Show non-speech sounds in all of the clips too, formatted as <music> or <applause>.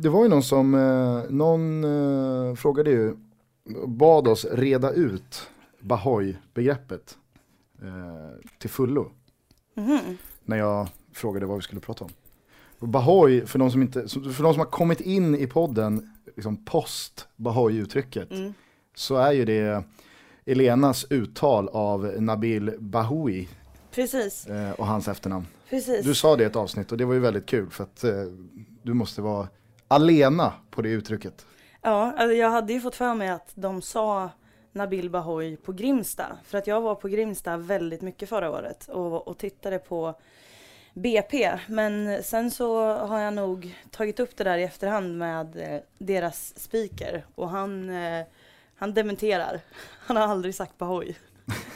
det, det var ju någon som, eh, någon eh, frågade ju, bad oss reda ut Bahoy-begreppet eh, till fullo. Mhm. När jag frågade vad vi skulle prata om. Bahoy, för de som, inte, för de som har kommit in i podden liksom post Bahoy-uttrycket, Mm. så är ju det Elenas uttal av Nabil Bahoui Precis, eh, och hans efternamn. precis. Du sa det i ett avsnitt och det var ju väldigt kul för att eh, du måste vara alena på det uttrycket. Ja, alltså jag hade ju fått för mig att de sa Nabil Bahoy på Grimsta. För att jag var på Grimsta väldigt mycket förra året och, och tittade på BP. Men sen så har jag nog tagit upp det där i efterhand med eh, deras speaker och han, eh, han dementerar. <laughs> Han har aldrig sagt Bahoy.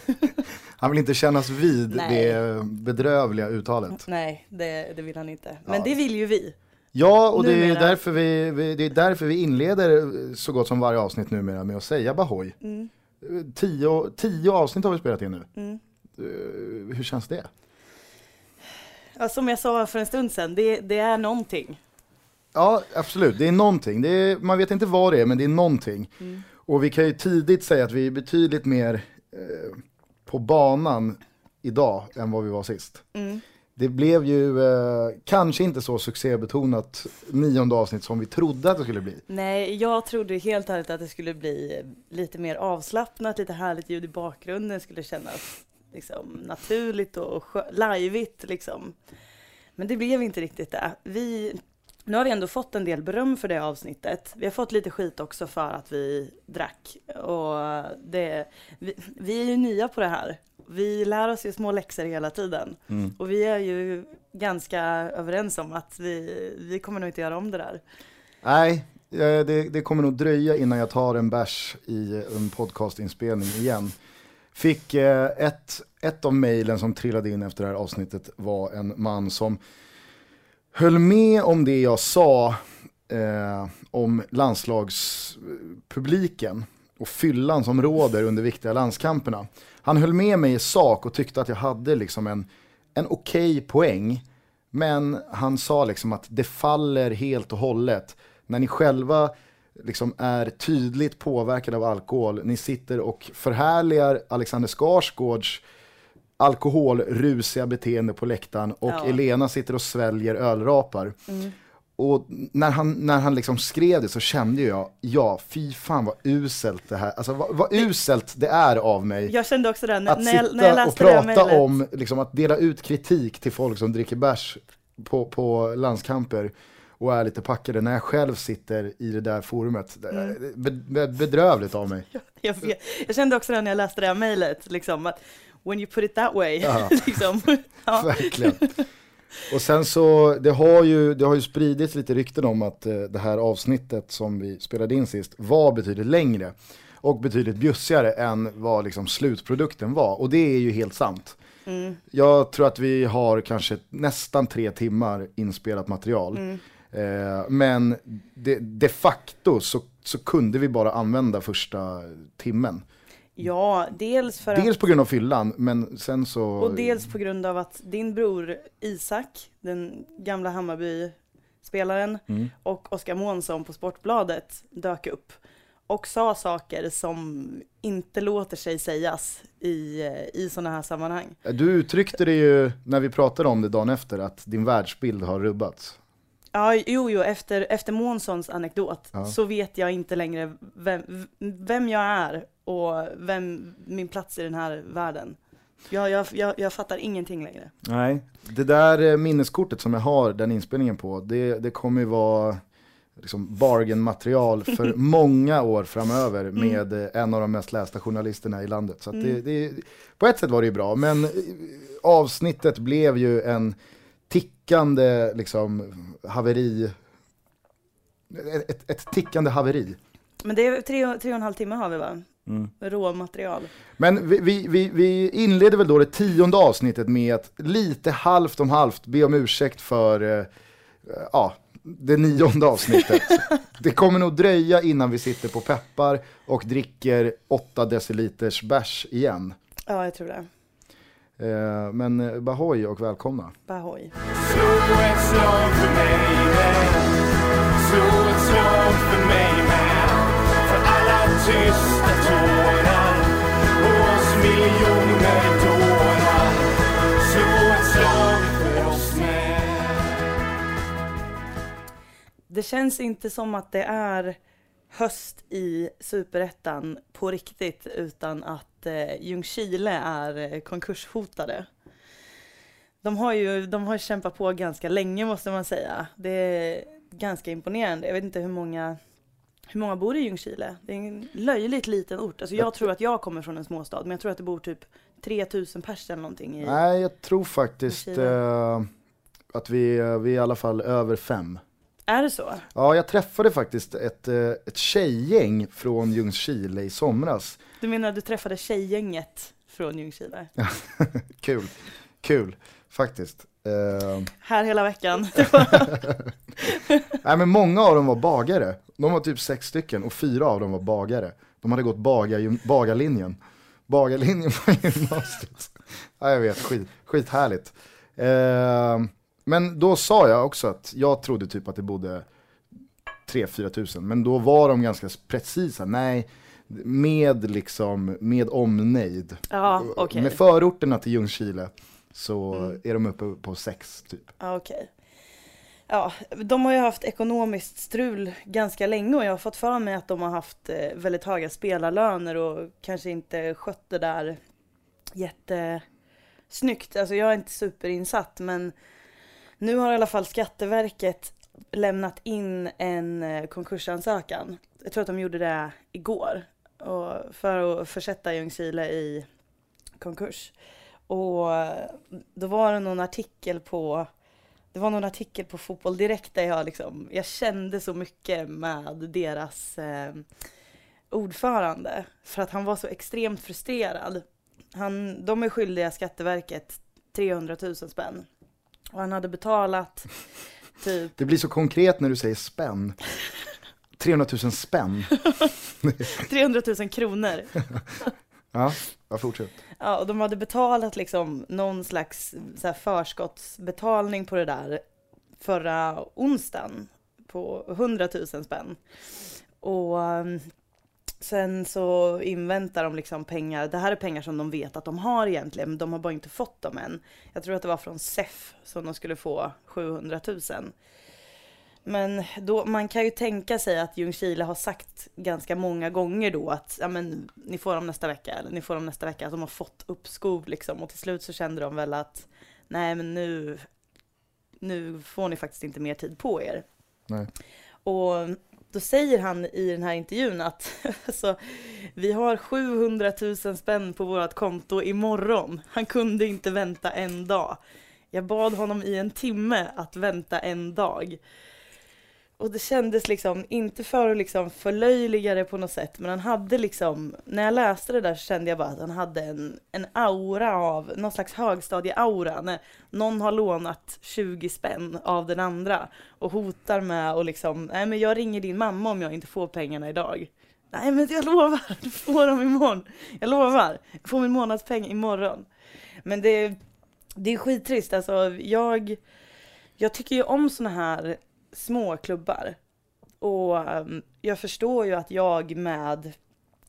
<laughs> Han vill inte kännas vid Nej. det bedrövliga uttalet. Nej, det, det vill han inte. Men Ja. det vill ju vi. Ja, och det är, därför vi, vi, det är därför vi inleder så gott som varje avsnitt numera med att säga Bahoy. Mm, Tio, tio avsnitt har vi spelat in nu. mm. Eh, Hur känns det? Ja, som jag sa för en stund sedan, det, det är någonting. Ja, absolut. Det är någonting. Det är, man vet inte vad det är, men det är någonting. Mm. Och vi kan ju tidigt säga att vi är betydligt mer eh, på banan idag än vad vi var sist. Mm. Det blev ju eh, kanske inte så succébetonat nionde avsnitt som vi trodde att det skulle bli. Nej, jag trodde helt ärligt att det skulle bli eh, lite mer avslappnat, lite härligt ljud i bakgrunden, skulle kännas liksom naturligt och lajvigt liksom. Men det blev inte riktigt det. Vi, nu har vi ändå fått en del beröm för det avsnittet. Vi har fått lite skit också för att vi drack. Och eh, det, vi, vi är ju nya på det här. Vi lär oss ju små läxor hela tiden. Och vi är ju ganska överens om att vi, vi kommer nog inte göra om det där. Nej, eh, det, det kommer nog dröja innan jag tar en bärs i en podcastinspelning igen. Fick eh, ett, ett av mejlen som trillade in efter det här avsnittet var en man som höll med om det jag sa eh, om landslagspubliken och fyllan som råder under viktiga landskamperna. Han höll med mig i sak och tyckte att jag hade liksom en, en okej poäng. Men han sa liksom att det faller helt och hållet när ni själva liksom är tydligt påverkade av alkohol. Ni sitter och förhärligar Alexander Skarsgårds alkoholrusiga beteende på läktaren och Ja. Elena sitter och sväljer ölrapar. Mm. Och när han, när han liksom skrev det så kände jag, ja fy fan vad uselt det här, alltså vad, vad uselt det är av mig. Jag kände också det när, Att när, jag, sitta när jag och prata om, liksom att dela ut kritik till folk som dricker bärs på, på landskamper och är lite packade när jag själv sitter i det där forumet. Mm. be, be, bedrövligt av mig. <laughs> Jag, vet. jag kände också det när jag läste det här mejlet, liksom att when you put it that way, <laughs> liksom. <laughs> Ja. Verkligen. Och sen så, det har ju, det har ju spridits lite rykten om att eh, det här avsnittet som vi spelade in sist var betydligt längre och betydligt bjussigare än vad liksom slutprodukten var. Och det är ju helt sant. Mm. Jag tror att vi har kanske nästan tre timmar inspelat material. Mm. Eh, men de, de facto så, så kunde vi bara använda första timmen. Ja, dels för att, Dels på grund av fyllan, men sen så... och dels på grund av att din bror Isak, den gamla Hammarby-spelaren, Mm. och Oskar Månsson på Sportbladet dök upp och sa saker som inte låter sig sägas i, eh, i sådana här sammanhang. Du uttryckte det ju när vi pratade om det dagen efter, att din världsbild har rubbats. Ja, jo, jo, efter, efter Månssons anekdot Ja. så vet jag inte längre vem, vem jag är och vem min plats i den här världen. Jag, jag, jag, jag fattar ingenting längre. Nej. Det där eh, minneskortet som jag har den inspelningen på, det, det kommer ju vara liksom bargain-material för <laughs> många år framöver med eh, en av de mest lästa journalisterna i landet. Så det, det, på ett sätt var det ju bra, men eh, avsnittet blev ju en tickande liksom, haveri. Ett, ett, tickande haveri. Men det är tre, tre och en halv timme har vi va? Mm. Råmaterial. Men vi, vi, vi, vi inleder väl då det tionde avsnittet med att lite halvt om halvt be om ursäkt för eh, ja, det nionde avsnittet. <laughs> det kommer nog dröja innan vi sitter på peppar och dricker 8 deciliters bärs igen. Ja, jag tror det. Eh, men eh, Bahoy och välkomna. Bahoy. Slå ett slag för mig med slå ett slag för mig med. För alla tysta Det känns inte som att det är höst i superettan på riktigt utan att eh, Ljungskile är eh, konkurshotade. De har ju de har kämpat på ganska länge måste man säga. Det är ganska imponerande. Jag vet inte hur många hur många bor i Ljungskile? Det är en löjligt liten ort. Alltså jag tror att jag kommer från en småstad, men jag tror att det bor typ 3000 pers eller någonting i... Nej, jag tror faktiskt eh, att vi, eh, vi är i alla fall över fem. Är det så? Ja, jag träffade faktiskt ett, eh, ett tjejgäng från Ljungskile i somras. Du menar att du träffade tjejgänget från Ljungskile? <laughs> Kul, kul faktiskt. Eh, Här hela veckan. <laughs> <laughs> nej men många av dem var bagare. De var typ sex stycken och fyra av dem var bagare. De hade gått bagar, bagarlinjen. Bagarlinjen på gymnasiet. Ja, jag vet, skit, skithärligt. Eh, men då sa jag också att jag trodde typ att det bodde 3-4 tusen. Men då var de ganska precisa. Nej, med liksom, med omnejd. Ja, okej. Med förorterna till Ljungskile så Mm. är de uppe på sex typ. Ja, okej. Ja, de har ju haft ekonomiskt strul ganska länge och jag har fått för mig att de har haft eh, väldigt höga spelarlöner och kanske inte skött det där jättesnyggt. Alltså jag är inte superinsatt men nu har i alla fall Skatteverket lämnat in en eh, konkursansökan. Jag tror att de gjorde det igår. Och för att försätta Ljungskile i konkurs. Och eh, då var det någon artikel på det var någon artikel på Fotboll Direkt där jag liksom, jag kände så mycket med deras eh, ordförande. För att han var så extremt frustrerad. Han, de är skyldiga Skatteverket 300 000 spänn. Och han hade betalat typ, Det blir så konkret när du säger spänn. 300 000 spänn. <laughs> 300 000 kronor. Ja, jag fortsätt. Ja, och de hade betalat liksom någon slags så här förskottsbetalning på det där förra onsdagen på 100 000 spänn. Och um, sen så inväntar de liksom pengar, det här är pengar som de vet att de har egentligen, men de har bara inte fått dem än. Jag tror att det var från SEF som de skulle få 700 000. Men då, man kan ju tänka sig att Ljungskile har sagt ganska många gånger då att ja, men, ni får dem nästa vecka eller ni får dem nästa vecka. Att de har fått uppskov liksom och till slut så kände de väl att nej men nu, nu får ni faktiskt inte mer tid på er. Nej. Och då säger han i den här intervjun att <laughs> alltså, vi har 700 000 spänn på vårt konto imorgon. Han kunde inte vänta en dag. Jag bad honom i en timme att vänta en dag. Och det kändes liksom, inte för att liksom förlöjliga det på något sätt, men han hade liksom, när jag läste det där så kände jag bara att han hade en, en aura av, någon slags högstadie-aura, när någon har lånat 20 spänn av den andra och hotar med att liksom, nej men jag ringer din mamma om jag inte får pengarna idag. Nej men jag lovar, du får dem imorgon. Jag lovar, jag får min månadspeng imorgon. Men det, det är skittrist, alltså jag, jag tycker ju om såna här små klubbar. Och um, jag förstår ju att jag med,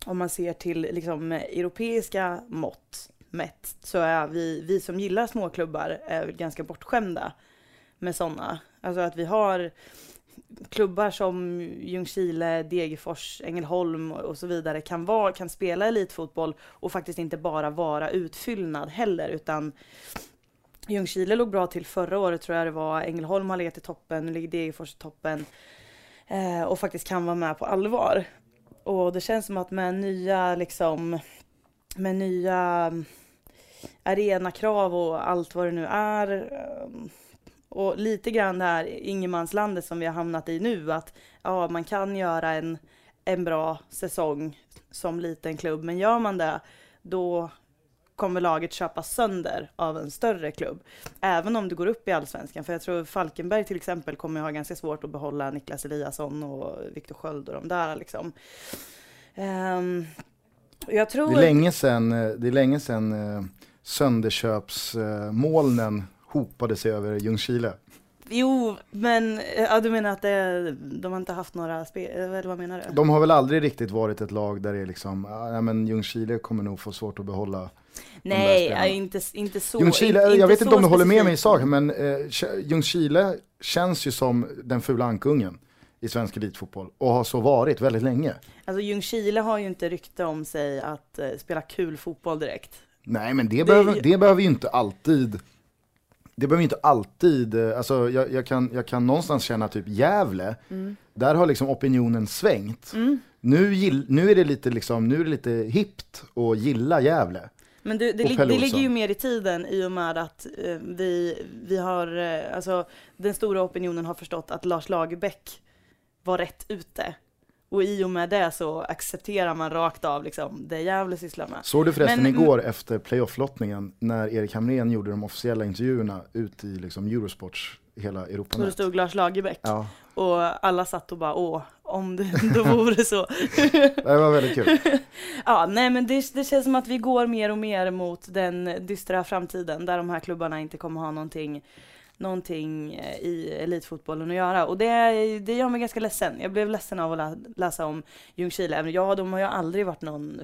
om man ser till liksom europeiska mått mätt, så är vi, vi som gillar småklubbar är ganska bortskämda med sådana. Alltså att vi har klubbar som Ljungskile, Degerfors, Ängelholm och så vidare kan, vara, kan spela elitfotboll och faktiskt inte bara vara utfyllnad heller utan Ljungskile låg bra till förra året tror jag det var. Ängelholm har legat i toppen, nu ligger Degerfors i toppen. Eh, och faktiskt kan vara med på allvar. Och det känns som att med nya liksom, med nya mm, arenakrav och allt vad det nu är. Eh, och lite grann det här ingenmanslandet som vi har hamnat i nu att ja, man kan göra en, en bra säsong som liten klubb, men gör man det då kommer laget köpas sönder av en större klubb. Även om du går upp i allsvenskan. För jag tror Falkenberg till exempel kommer ha ganska svårt att behålla Niklas Eliasson och Viktor Sköld och de där liksom. Ehm, jag tror... Det är länge sedan, eh, det är länge sedan eh, sönderköpsmolnen hopade sig över Ljungskile. Jo, men ja, du menar att det, de har inte haft några spel, eller vad menar du? De har väl aldrig riktigt varit ett lag där det är liksom, ja men Ljungskile kommer nog få svårt att behålla Nej, inte, inte så. Ljungskile, inte jag vet så inte om du håller med mig i sak, men eh, Ljungskile känns ju som den fula ankungen i svensk elitfotboll och har så varit väldigt länge. Alltså Ljungskile har ju inte rykte om sig att eh, spela kul fotboll direkt. Nej men det, Det behöver, ju- det behöver ju inte alltid, det behöver ju inte alltid, eh, alltså jag, jag, kan, jag kan någonstans känna typ Gävle, där har liksom opinionen svängt. Mm. Nu, nu är det lite liksom, nu är det lite hippt att gilla Gävle. Men du, det, lig- det ligger ju mer i tiden i och med att eh, vi, vi har, eh, alltså den stora opinionen har förstått att Lars Lagerbäck var rätt ute. Och i och med det så accepterar man rakt av liksom det Gävle sysslar med. Såg du förresten Men- igår efter playoff-lottningen när Erik Hamrén gjorde de officiella intervjuerna ut i liksom Eurosports hela Och det stod Lars Lagerbäck. Ja, Och alla satt och bara åh, om det <laughs> då vore så. <laughs> det var väldigt kul. <laughs> Ja, nej men det, det känns som att vi går mer och mer mot den dystra framtiden där de här klubbarna inte kommer ha någonting, någonting eh, i elitfotbollen att göra. Och det, det gör mig ganska ledsen. Jag blev ledsen av att lä, läsa om Ljungskile. Även Ja, de har ju aldrig varit någon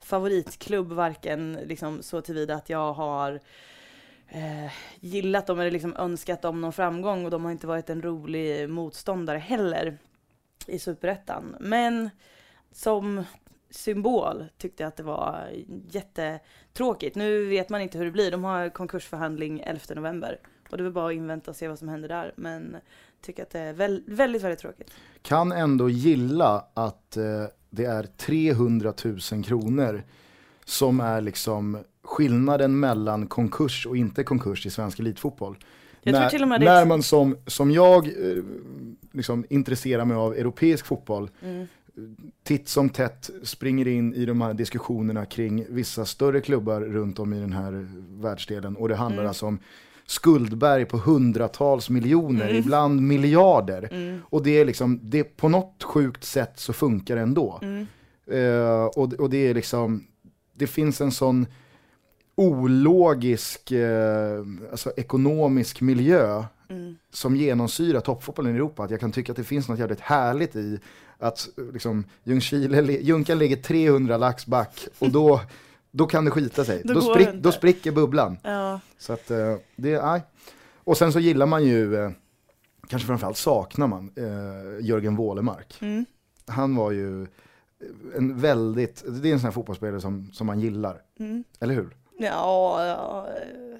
favoritklubb, varken liksom så tillvida att jag har eh, gillat dem eller liksom önskat dem någon framgång och de har inte varit en rolig motståndare heller i superettan. Men som symbol tyckte jag att det var jättetråkigt. Nu vet man inte hur det blir. De har konkursförhandling 11 november och det är bara att invänta och se vad som händer där. Men tycker att det är väldigt, väldigt tråkigt. Kan ändå gilla att eh, det är 300 000 kronor som är liksom skillnaden mellan konkurs och inte konkurs i svensk elitfotboll. Jag tror när, till och med det- när man som, som jag eh, liksom intresserar mig av europeisk fotboll Mm. titt som tätt springer in i de här diskussionerna kring vissa större klubbar runt om i den här världsdelen. Och det handlar Mm. alltså om skuldberg på hundratals miljoner, Mm. ibland miljarder. Mm. Och det är liksom, det på något sjukt sätt så funkar det ändå. Mm. Eh, och, och det är liksom, det finns en sån ologisk eh, alltså ekonomisk miljö Mm. som genomsyrar toppfotbollen i Europa. Att jag kan tycka att det finns något jävligt härligt i att liksom, Ljungskile, Junkan ligger 300 lax back och då, <laughs> då kan det skita sig. Då Då, sprick, då spricker bubblan. Ja. Så att eh, det, nej. Och sen så gillar man ju, eh, kanske framförallt saknar man eh, Jörgen Wålemark. Mm. Han var ju en väldigt, det är en sån här fotbollsspelare som, som man gillar. Mm. Eller hur? Ja, ja. eh.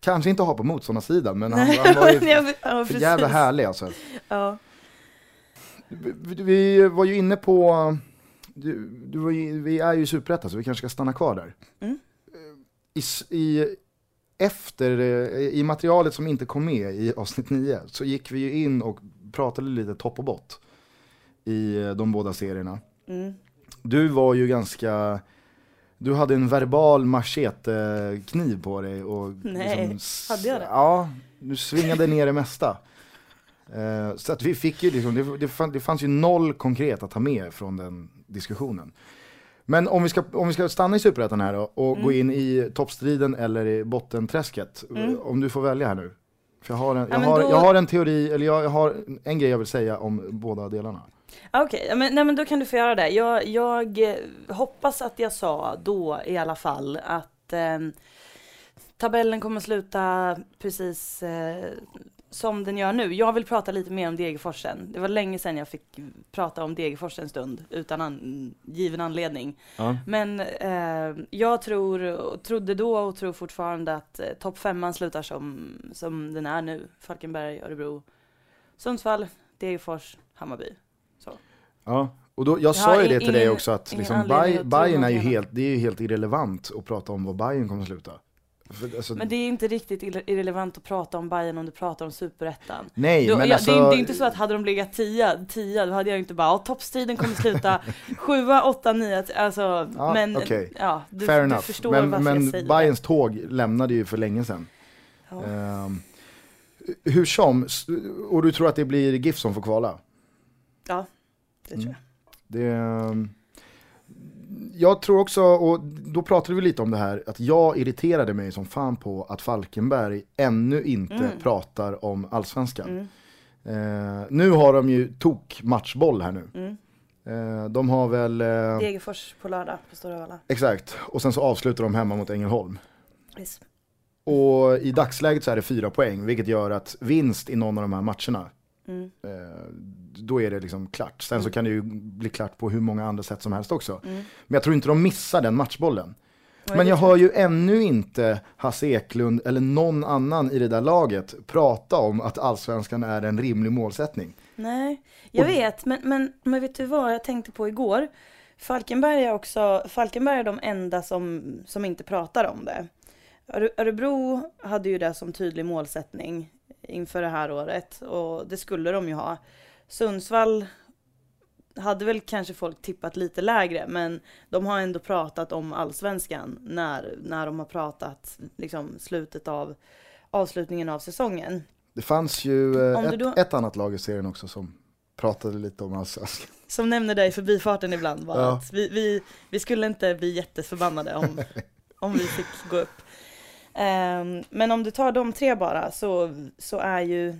Kanske inte ha på motståndarsidan men han, han var ju <laughs> Ja, ja, för jävla härlig alltså. Ja. Vi, vi var ju inne på, du, du var ju, vi är ju i Superettan så vi kanske ska stanna kvar där. Mm. I, i, efter, eh, i materialet som inte kom med i avsnitt 9 så gick vi ju in och pratade lite topp och bott i eh, de båda serierna. Mm. Du var ju ganska, du hade en verbal machetekniv på dig och Nej, s- hade jag det? Ja, du svingade ner det mesta. Eh, så att vi fick ju liksom, det, det, fann, det fanns ju noll konkret att ta med från den diskussionen. Men om vi ska, om vi ska stanna i Superettan här då och gå in i toppstriden eller i bottenträsket. Mm. Om du får välja här nu. För jag har en, Ja, jag men har, då- jag har en teori, eller jag, jag har en grej jag vill säga om båda delarna. Okej, ja, men, nej, men då kan du få göra det. Jag, jag eh, hoppas att jag sa då i alla fall att eh, tabellen kommer sluta precis eh, som den gör nu. Jag vill prata lite mer om Degerforsen. Det var länge sedan jag fick prata om Degerfors en stund utan an, given anledning. Ja. Men eh, jag tror, trodde då och tror fortfarande att eh, topp femman slutar som, som den är nu. Falkenberg, Örebro, Sundsvall, Degerfors, Hammarby. Ja, och då, jag, har sa ju det till dig också att liksom, Bayern är ju helt, det är ju helt irrelevant att prata om vad Bayern kommer att sluta. För, alltså, Men det är inte riktigt irre- irrelevant att prata om Bayern om du pratar om superettan. nej, Då- men ja, alltså, det, är, det är inte så att hade de legat tia, tia då hade jag inte bara, toppstriden kommer sluta <laughs> sjua, åtta, nio, alltså, Ja, men okej. ja, du, fair du enough. förstår Men, varför men jag säger Bayerns tåg lämnade ju för länge sedan. Ja. Ehm, hur som, och du tror att det blir GIF som får kvala? ja, det tror Mm. jag. Det, ehm, jag tror också, och då pratade vi lite om det här, att jag irriterade mig som fan på att Falkenberg ännu inte Mm. pratar om allsvenskan. Mm. Eh, nu har de ju tok matchboll här nu. Mm. Eh, de har väl, eh, Degerfors på lördag på Stora Valla. exakt, och sen så avslutar de hemma mot Ängelholm. Yes. Och i dagsläget så är det fyra poäng, vilket gör att vinst i någon av de här matcherna, Mm. Då är det liksom klart. Sen så kan det ju bli klart på hur många andra sätt som helst också. Mm. Men jag tror inte de missar den matchbollen. Men jag hör ju ännu inte Hasse Eklund eller någon annan i det där laget prata om att allsvenskan är en rimlig målsättning. Nej, jag Och- vet, men, men, men vet du vad jag tänkte på igår? Falkenberg är också, Falkenberg är de enda som, som inte pratar om det. Öre- Örebro hade ju det som tydlig målsättning inför det här året och det skulle de ju ha. Sundsvall hade väl kanske folk tippat lite lägre men de har ändå pratat om allsvenskan när, när de har pratat liksom slutet av avslutningen av säsongen. Det fanns ju eh, ett, då- ett annat lag i serien också som pratade lite om allsvenskan. <laughs> Som nämner det i förbifarten ibland bara Ja. att vi, vi, vi skulle inte bli jätteförbannade om, <laughs> om vi fick gå upp. Ehm, men om du tar de tre bara så, så är ju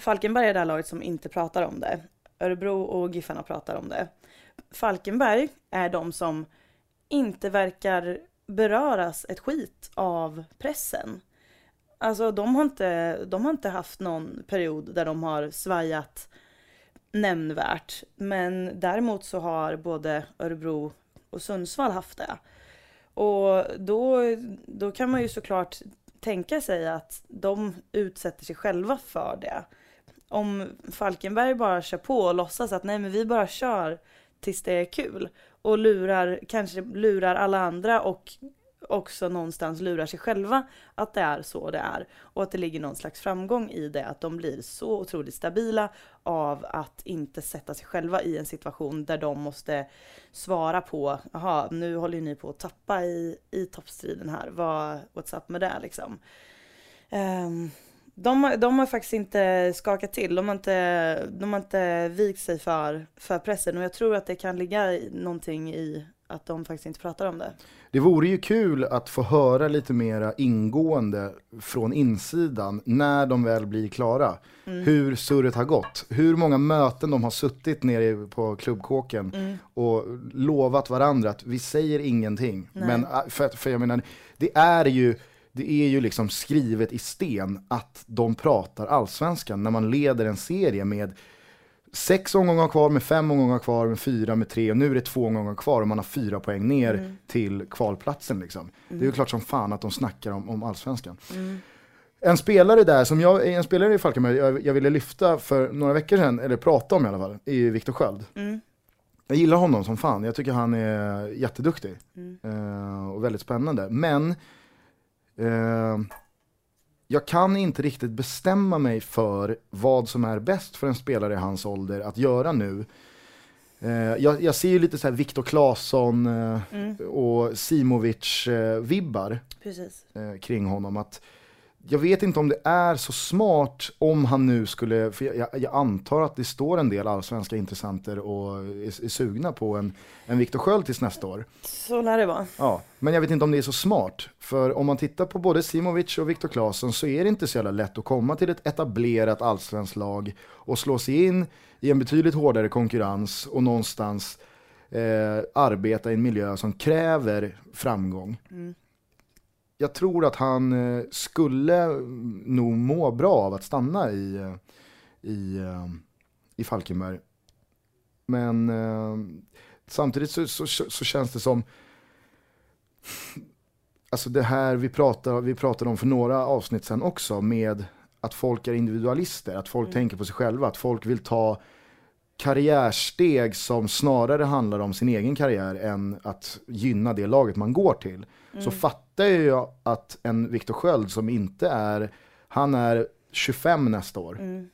Falkenberg är det här laget som inte pratar om det. Örebro och Giffarna pratar om det. Falkenberg är de som inte verkar beröras ett skit av pressen. Alltså de har inte, de har inte haft någon period där de har svajat nämnvärt. Men däremot så har både Örebro och Sundsvall haft det. Och då, då kan man ju såklart tänka sig att de utsätter sig själva för det. Om Falkenberg bara kör på och låtsas att nej men vi bara kör tills det är kul. Och lurar, kanske lurar alla andra och också någonstans lurar sig själva att det är så det är. Och att det ligger någon slags framgång i det, att de blir så otroligt stabila av att inte sätta sig själva i en situation där de måste svara på, jaha, nu håller ju ni på att tappa i, i toppstriden här, vad, what's up med det liksom. Um, de, de har faktiskt inte skakat till, de har inte, de har inte vikt sig för, för pressen och jag tror att det kan ligga någonting i att de faktiskt inte pratar om det. Det vore ju kul att få höra lite mera ingående från insidan när de väl blir klara. Mm. Hur surret har gått, hur många möten de har suttit nere på klubbkåken Mm. och lovat varandra att vi säger ingenting. Nej. Men äh, för, för jag menar, det är ju det är ju liksom skrivet i sten att de pratar allsvenskan när man leder en serie med sex omgångar kvar, med fem omgångar kvar, med fyra, med tre och nu är det två omgångar kvar och man har fyra poäng ner Mm. till kvalplatsen liksom. Det är ju klart som fan att de snackar om, om allsvenskan. Mm. En spelare där, som jag, en spelare i Falkenberg, jag, jag ville lyfta för några veckor sedan, eller prata om i alla fall, är ju Viktor Sköld. Mm. Jag gillar honom som fan, jag tycker han är jätteduktig. Mm. Eh, och väldigt spännande. Men eh, jag kan inte riktigt bestämma mig för vad som är bäst för en spelare i hans ålder att göra nu. Eh, jag, jag ser ju lite så här Viktor Claesson eh, Mm. och Simovic-vibbar Precis. eh, kring honom. Att jag vet inte om det är så smart om han nu skulle, för jag, jag, antar att det står en del allsvenska intressenter och är, är sugna på en, en Viktor Sköld tills nästa år. Så lär det vara. Ja, men jag vet inte om det är så smart. För om man tittar på både Simovic och Viktor Claesson så är det inte så jävla lätt att komma till ett etablerat allsvenskt lag och slå sig in i en betydligt hårdare konkurrens och någonstans eh, arbeta i en miljö som kräver framgång. Mm. Jag tror att han eh, skulle nog må bra av att stanna i, eh, i, eh, i Falkenberg. Men samtidigt så, så, så känns det som Alltså det här vi pratar, vi pratade om för några avsnitt sen också med att folk är individualister, att folk Mm. tänker på sig själva, att folk vill ta karriärsteg som snarare handlar om sin egen karriär än att gynna det laget man går till. Så fattar jag att en Viktor Sköld som inte är, han är 25 nästa år, Mm.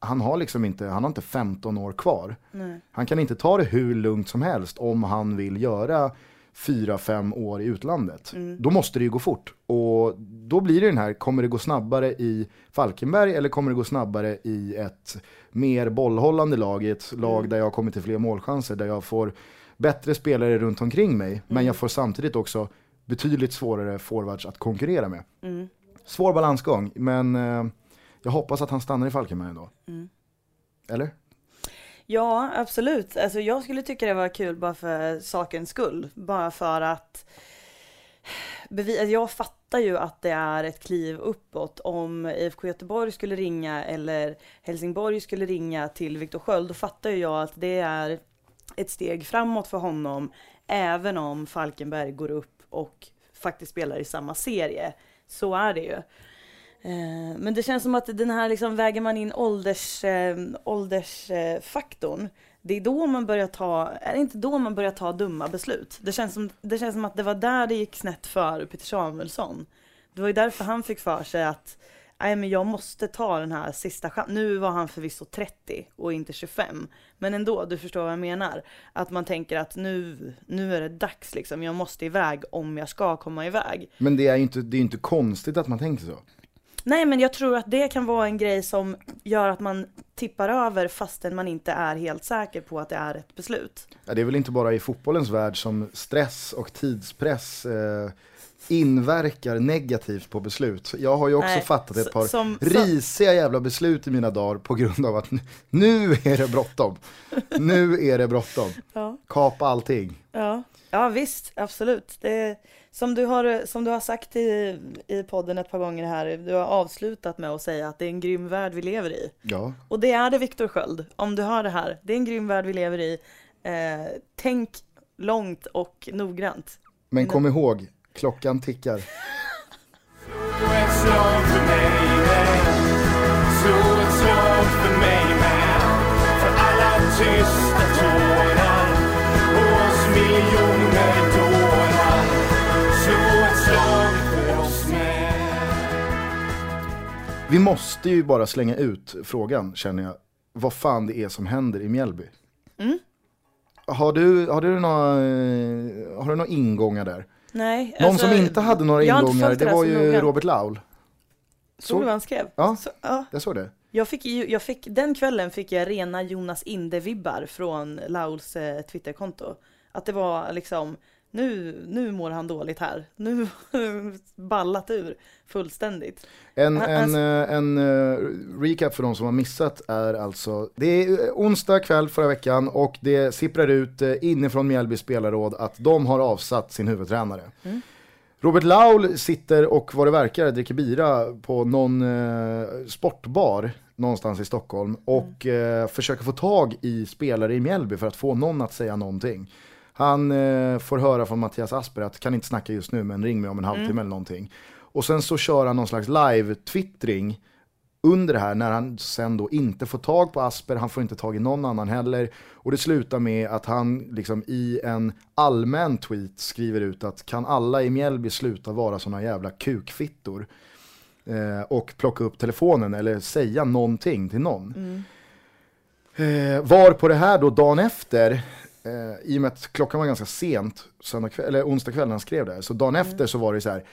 han har liksom inte, han har inte 15 år kvar. Nej. Han kan inte ta det hur lugnt som helst om han vill göra fyra, fem år i utlandet. Mm. Då måste det ju gå fort. Och då blir det den här, kommer det gå snabbare i Falkenberg eller kommer det gå snabbare i ett mer bollhållande lag, i ett lag Mm. där jag kommer till fler målchanser, där jag får bättre spelare runt omkring mig, men jag får samtidigt också betydligt svårare forwards att konkurrera med. Mm. Svår balansgång, men eh, jag hoppas att han stannar i Falkenberg ändå. Mm. Eller? Ja, absolut. Alltså, jag skulle tycka det var kul bara för sakens skull. Bara för att bevi- alltså, jag fattar ju att det är ett kliv uppåt om IFK Göteborg skulle ringa eller Helsingborg skulle ringa till Viktor Sköld. Då fattar ju jag att det är ett steg framåt för honom även om Falkenberg går upp och faktiskt spelar i samma serie. Så är det ju. Eh, Men det känns som att den här liksom väger man in ålders, eh, åldersfaktorn. Det är då man börjar ta, är det inte då man börjar ta dumma beslut? Det känns som, det känns som att det var där det gick snett för Peter Samuelsson. Det var ju därför han fick för sig att Nej men jag måste ta den här sista chansen. Nu var han förvisso 30 och inte 25. Men ändå, du förstår vad jag menar. Att man tänker att nu, nu är det dags liksom. Jag måste iväg om jag ska komma iväg. Men det är ju inte, det är inte konstigt att man tänker så. Nej men jag tror att det kan vara en grej som gör att man tippar över fastän man inte är helt säker på att det är ett beslut. Ja, det är väl inte bara i fotbollens värld som stress och tidspress eh, inverkar negativt på beslut. Jag har ju också Nej, fattat ett par som- risiga jävla beslut i mina dagar på grund av att nu, nu är det bråttom. Nu är det bråttom. Ja. Kapa allting. Ja, ja visst, absolut. Det, som, du har, som du har sagt i, i podden ett par gånger här, du har avslutat med att säga att det är en grym värld vi lever i. Ja, Och det är det Viktor Sköld, om du hör det här. Det är en grym värld vi lever i. Eh, tänk långt och noggrant. men kom ihåg, klockan tickar. Vi måste ju bara slänga ut frågan, känner jag, vad fan det är som händer i Mjällby. Mm. Har du, har du några, eh, har du några ingångar där? Nej, Någon alltså, som inte hade några ingångar, det där var ju noga. Robert Laul. Såg du vad han skrev? Ja. Så, ja. Jag såg det. Jag fick, jag fick, den kvällen fick jag rena Jonas Inde-vibbar från Lauls eh, Twitterkonto. Att det var liksom, nu, nu mår han dåligt här. Nu <laughs> ballat ur fullständigt. En, en, eh, en eh, recap för de som har missat är alltså, det är eh, onsdag kväll förra veckan och det sipprar ut inifrån Mjällby spelarråd att de har avsatt sin huvudtränare. Mm. Robert Laul sitter och vad det verkar dricker bira på någon eh, sportbar någonstans i Stockholm och eh, försöker få tag i spelare i Mjällby för att få någon att säga någonting. Han eh, får höra från Mattias Asper att kan inte snacka just nu men ring mig om en halvtimme eller någonting. Och sen så kör han någon slags live-twittring under det här när han sen då inte får tag på Asper, han får inte tag i någon annan heller. Och det slutar med att han liksom i en allmän tweet skriver ut att kan alla i Mjällby sluta vara såna jävla kukfittor? Eh, och plocka upp telefonen eller säga någonting till någon. Eh, var på det här då dagen efter, eh, i och med att klockan var ganska sent, söndag kväll, eller onsdag kväll när han skrev det här, så dagen efter så var det så här,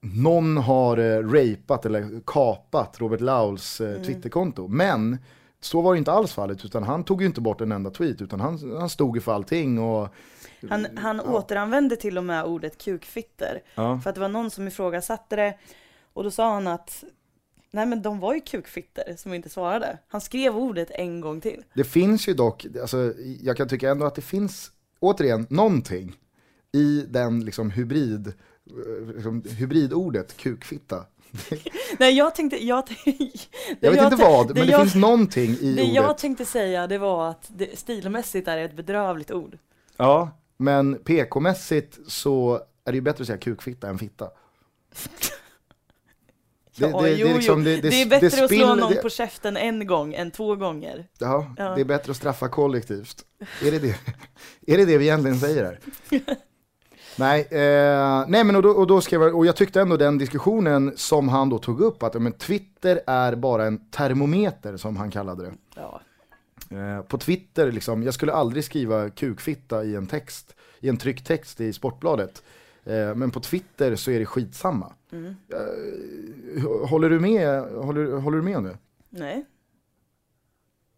någon har eh, rapat eller kapat Robert Lauls eh, Twitterkonto. Men så var det inte alls fallet, utan han tog ju inte bort en enda tweet, utan han, han stod ju för allting. Och, Han, han återanvände till och med ordet kukfitter. Ja. För att det var någon som ifrågasatte det. Och då sa han att Nej men de var ju kukfitter som inte svarade. Han skrev ordet en gång till. Det finns ju dock, alltså, jag kan tycka ändå att det finns, återigen, någonting i den liksom hybrid, eh, liksom, hybridordet kukfitta. <laughs> Nej jag tänkte, jag, tänkte, <laughs> Jag vet inte vad, men det jag, finns någonting i Det ordet. jag tänkte säga det var att det, stilmässigt är det ett bedrövligt ord. Ja, men PK-mässigt så är det ju bättre att säga kukfitta än fitta. <laughs> Det- Ja, det- det är liksom- det- Det, det- är bättre det att slå någon det- på käften en gång än två gånger. Ja, Ja. det är bättre att straffa kollektivt. Är det det, <laughs> är det, det vi egentligen säger här? <laughs> nej, eh, nej men och då, och då skrev jag, och jag tyckte ändå den diskussionen som han då tog upp, att men Twitter är bara en termometer som han kallade det. Ja. Eh, på Twitter, liksom, jag skulle aldrig skriva kukfitta i en text, i en tryckt text i Sportbladet. Eh, men på Twitter så är det skitsamma. Eh, håller, du med, håller, håller du med det? Nej.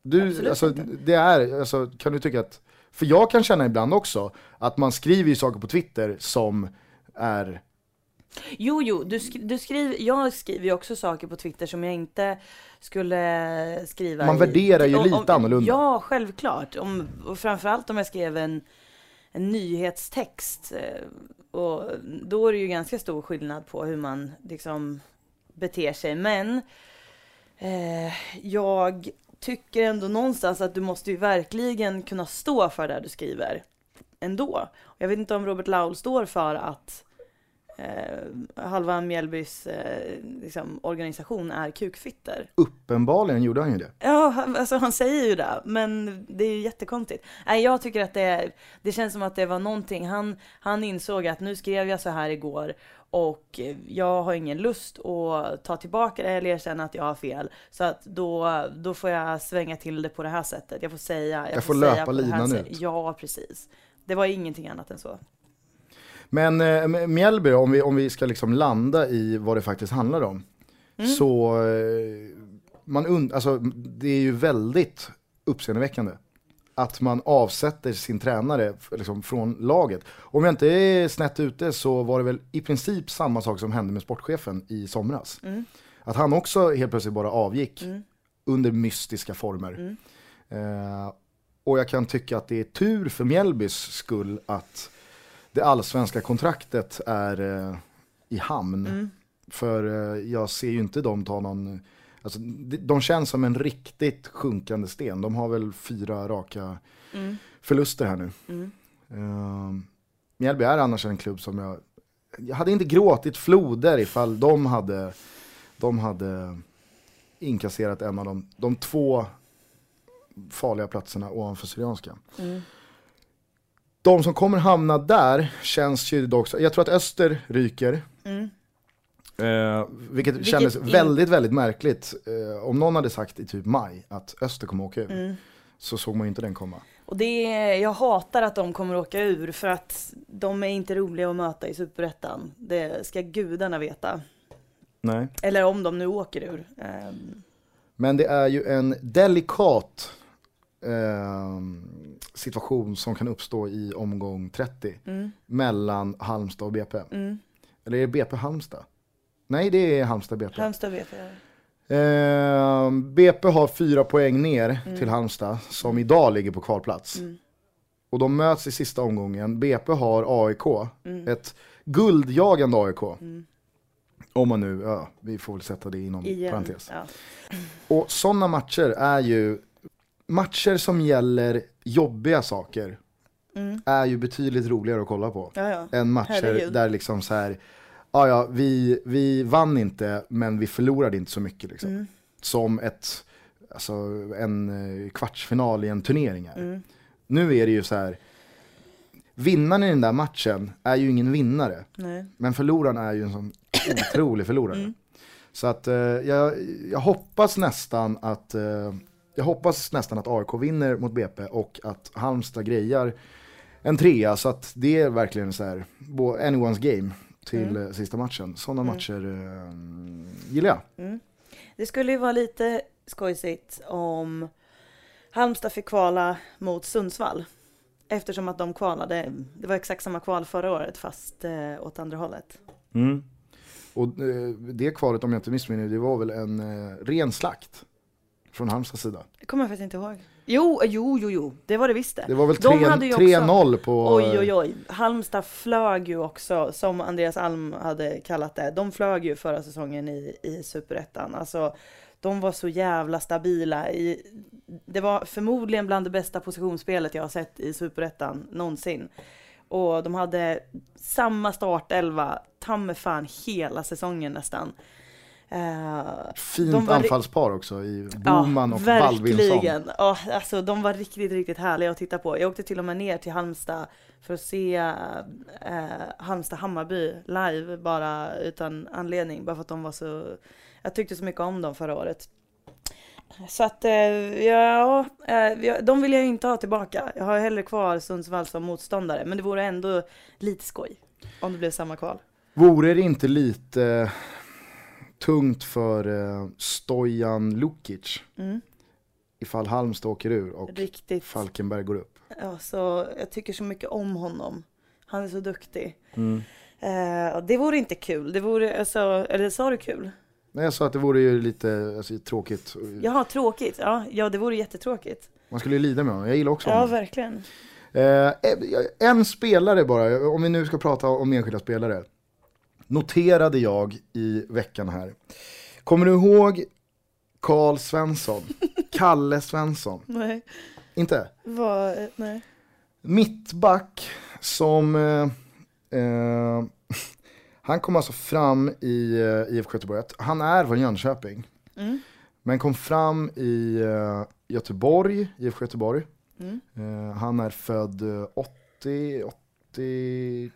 Du, Absolut alltså, inte. det är, alltså, kan du tycka att, för jag kan känna ibland också att man skriver ju saker på Twitter som är, Jo, jo, du, sk- du skriver, jag skriver ju också saker på Twitter som jag inte skulle skriva Man i- värderar ju om- lite om, annorlunda. Ja, självklart. Om, och framförallt om jag skrev en, en nyhetstext. Eh, och då är det ju ganska stor skillnad på hur man liksom beter sig. Men eh, jag tycker ändå någonstans att du måste ju verkligen kunna stå för det du skriver ändå. Jag vet inte om Robert Laul står för att eh, halva Mjällbys eh, liksom, organisation är kukfitter. uppenbarligen gjorde han ju det. Ja, han- alltså han säger ju det, men det är ju jättekonstigt. Nej, jag tycker att det, det känns som att det var någonting, han, han insåg att nu skrev jag så här igår och jag har ingen lust att ta tillbaka det eller erkänna att jag har fel. Så att då, då får jag svänga till det på det här sättet. Jag får säga, jag, Jag får säga löpa linan ut. Ja, precis. Det var ingenting annat än så. Men eh, Mjällby, om vi, om vi ska liksom landa i vad det faktiskt handlar om. Mm. Så, eh, man und- alltså, det är ju väldigt uppseendeväckande. Att man avsätter sin tränare liksom, från laget. Om jag inte är snett ute så var det väl i princip samma sak som hände med sportchefen i somras. Mm. Att han också helt plötsligt bara avgick Mm. under mystiska former. Mm. Eh, och jag kan tycka att det är tur för Mjällbys skull att det allsvenska kontraktet är eh, i hamn. Mm. För eh, jag ser ju inte dem ta någon, alltså, de, de känns som en riktigt sjunkande sten. De har väl fyra raka Mm. förluster här nu. Mm. Uh, Mjällby är annars en klubb som jag, jag hade inte gråtit floder ifall de hade, de hade inkasserat en av de, de två farliga platserna ovanför Syrianska. Mm. De som kommer hamna där känns ju dock, jag tror att Öster ryker. Mm. Eh, vilket, Vilket kändes in- väldigt, väldigt märkligt. Eh, om någon hade sagt i typ maj att Öster kommer åka ur, Mm. så såg man ju inte den komma. Och det jag hatar att de kommer åka ur för att de är inte roliga att möta i Superettan. Det ska gudarna veta. Nej. Eller om de nu åker ur. Ehm, Men det är ju en delikat eh, situation som kan uppstå i omgång 30 mm, mellan Halmstad och BP. mm. Eller är det BP Halmstad? Nej, det är Halmstad BP. Halmstad vet jag. Eh, BP har fyra poäng ner Mm. till Halmstad som idag ligger på kvalplats. Mm. Och de möts i sista omgången. BP har AIK, Mm. ett guldjagande AIK. Mm. Om man nu, ja, vi får väl sätta det inom Igen. parentes. Ja. Och sådana matcher är ju, matcher som gäller jobbiga saker Mm. är ju betydligt roligare att kolla på. Ja, ja. Än matcher Herregud. där liksom så här, ja ja, vi, vi vann inte men vi förlorade inte så mycket liksom. Mm. Som ett, alltså en eh, kvartsfinal i en turnering är. Mm. Nu är det ju så här, vinnaren i den där matchen är ju ingen vinnare. Nej. Men förloraren är ju en sån <coughs> otrolig förlorare. Mm. Så att eh, jag, jag hoppas nästan att eh, jag hoppas nästan att AIK vinner mot BP och att Halmstad grejar en trea så att det är verkligen så här anyone's game till Mm. eh, sista matchen. Sådana Mm. matcher eh, gillar jag. Mm. Det skulle ju vara lite skojsigt om Halmstad fick kvala mot Sundsvall. Eftersom att de kvalade, det var exakt samma kval förra året fast eh, åt andra hållet. Och eh, det kvalet om jag inte missminner det var väl en eh, ren slakt från Halmstads sida. Det kommer jag faktiskt inte ihåg. Jo, jo, jo, jo, det var det visst det. Det var väl De 3 hade ju också- 3-0 på... Oj, oj, oj. Halmstad flög ju också, som Andreas Alm hade kallat det. De flög ju förra säsongen i, i Superettan. Alltså, de var så jävla stabila. I, det var förmodligen bland det bästa positionsspelet jag har sett i Superettan någonsin. Och de hade samma startelva, ta fan hela säsongen nästan. Eh, Fint var anfallspar också i Boman och Balvinsson. verkligen. Ja, alltså, de var riktigt, riktigt härliga att titta på. Jag åkte till och med ner till Halmstad för att se eh, Halmstad-Hammarby live bara utan anledning. Bara för att de var så, jag tyckte så mycket om dem förra året. Så att, eh, ja, de vill jag inte ha tillbaka. Jag har hellre kvar Sundsvall som motståndare, men det vore ändå lite skoj om det blev samma kval. Vore det inte lite tungt för eh, Stojan Lukic Mm. ifall Halmstad åker ur och Riktigt. Falkenberg går upp. Ja, så jag tycker så mycket om honom. Han är så duktig. Mm. Eh, det vore inte kul. Det vore, alltså, eller sa du kul? Nej, jag sa att det vore ju lite alltså, tråkigt. Jaha, tråkigt. Ja, ja, det vore jättetråkigt. Man skulle ju lida med honom, jag gillar också Ja, honom. verkligen. Eh, en spelare bara, om vi nu ska prata om enskilda spelare. Noterade jag i veckan här. Kommer du ihåg Karl Svensson? <laughs> Kalle Svensson? Nej. Inte? Eh, nej. Mittback som... Eh, eh, <laughs> han kom alltså fram i eh, IFK Göteborg. Han är från Jönköping. Mm. Men kom fram i eh, Göteborg, IFK Göteborg. Mm. Eh, han är född eh, 80, 81,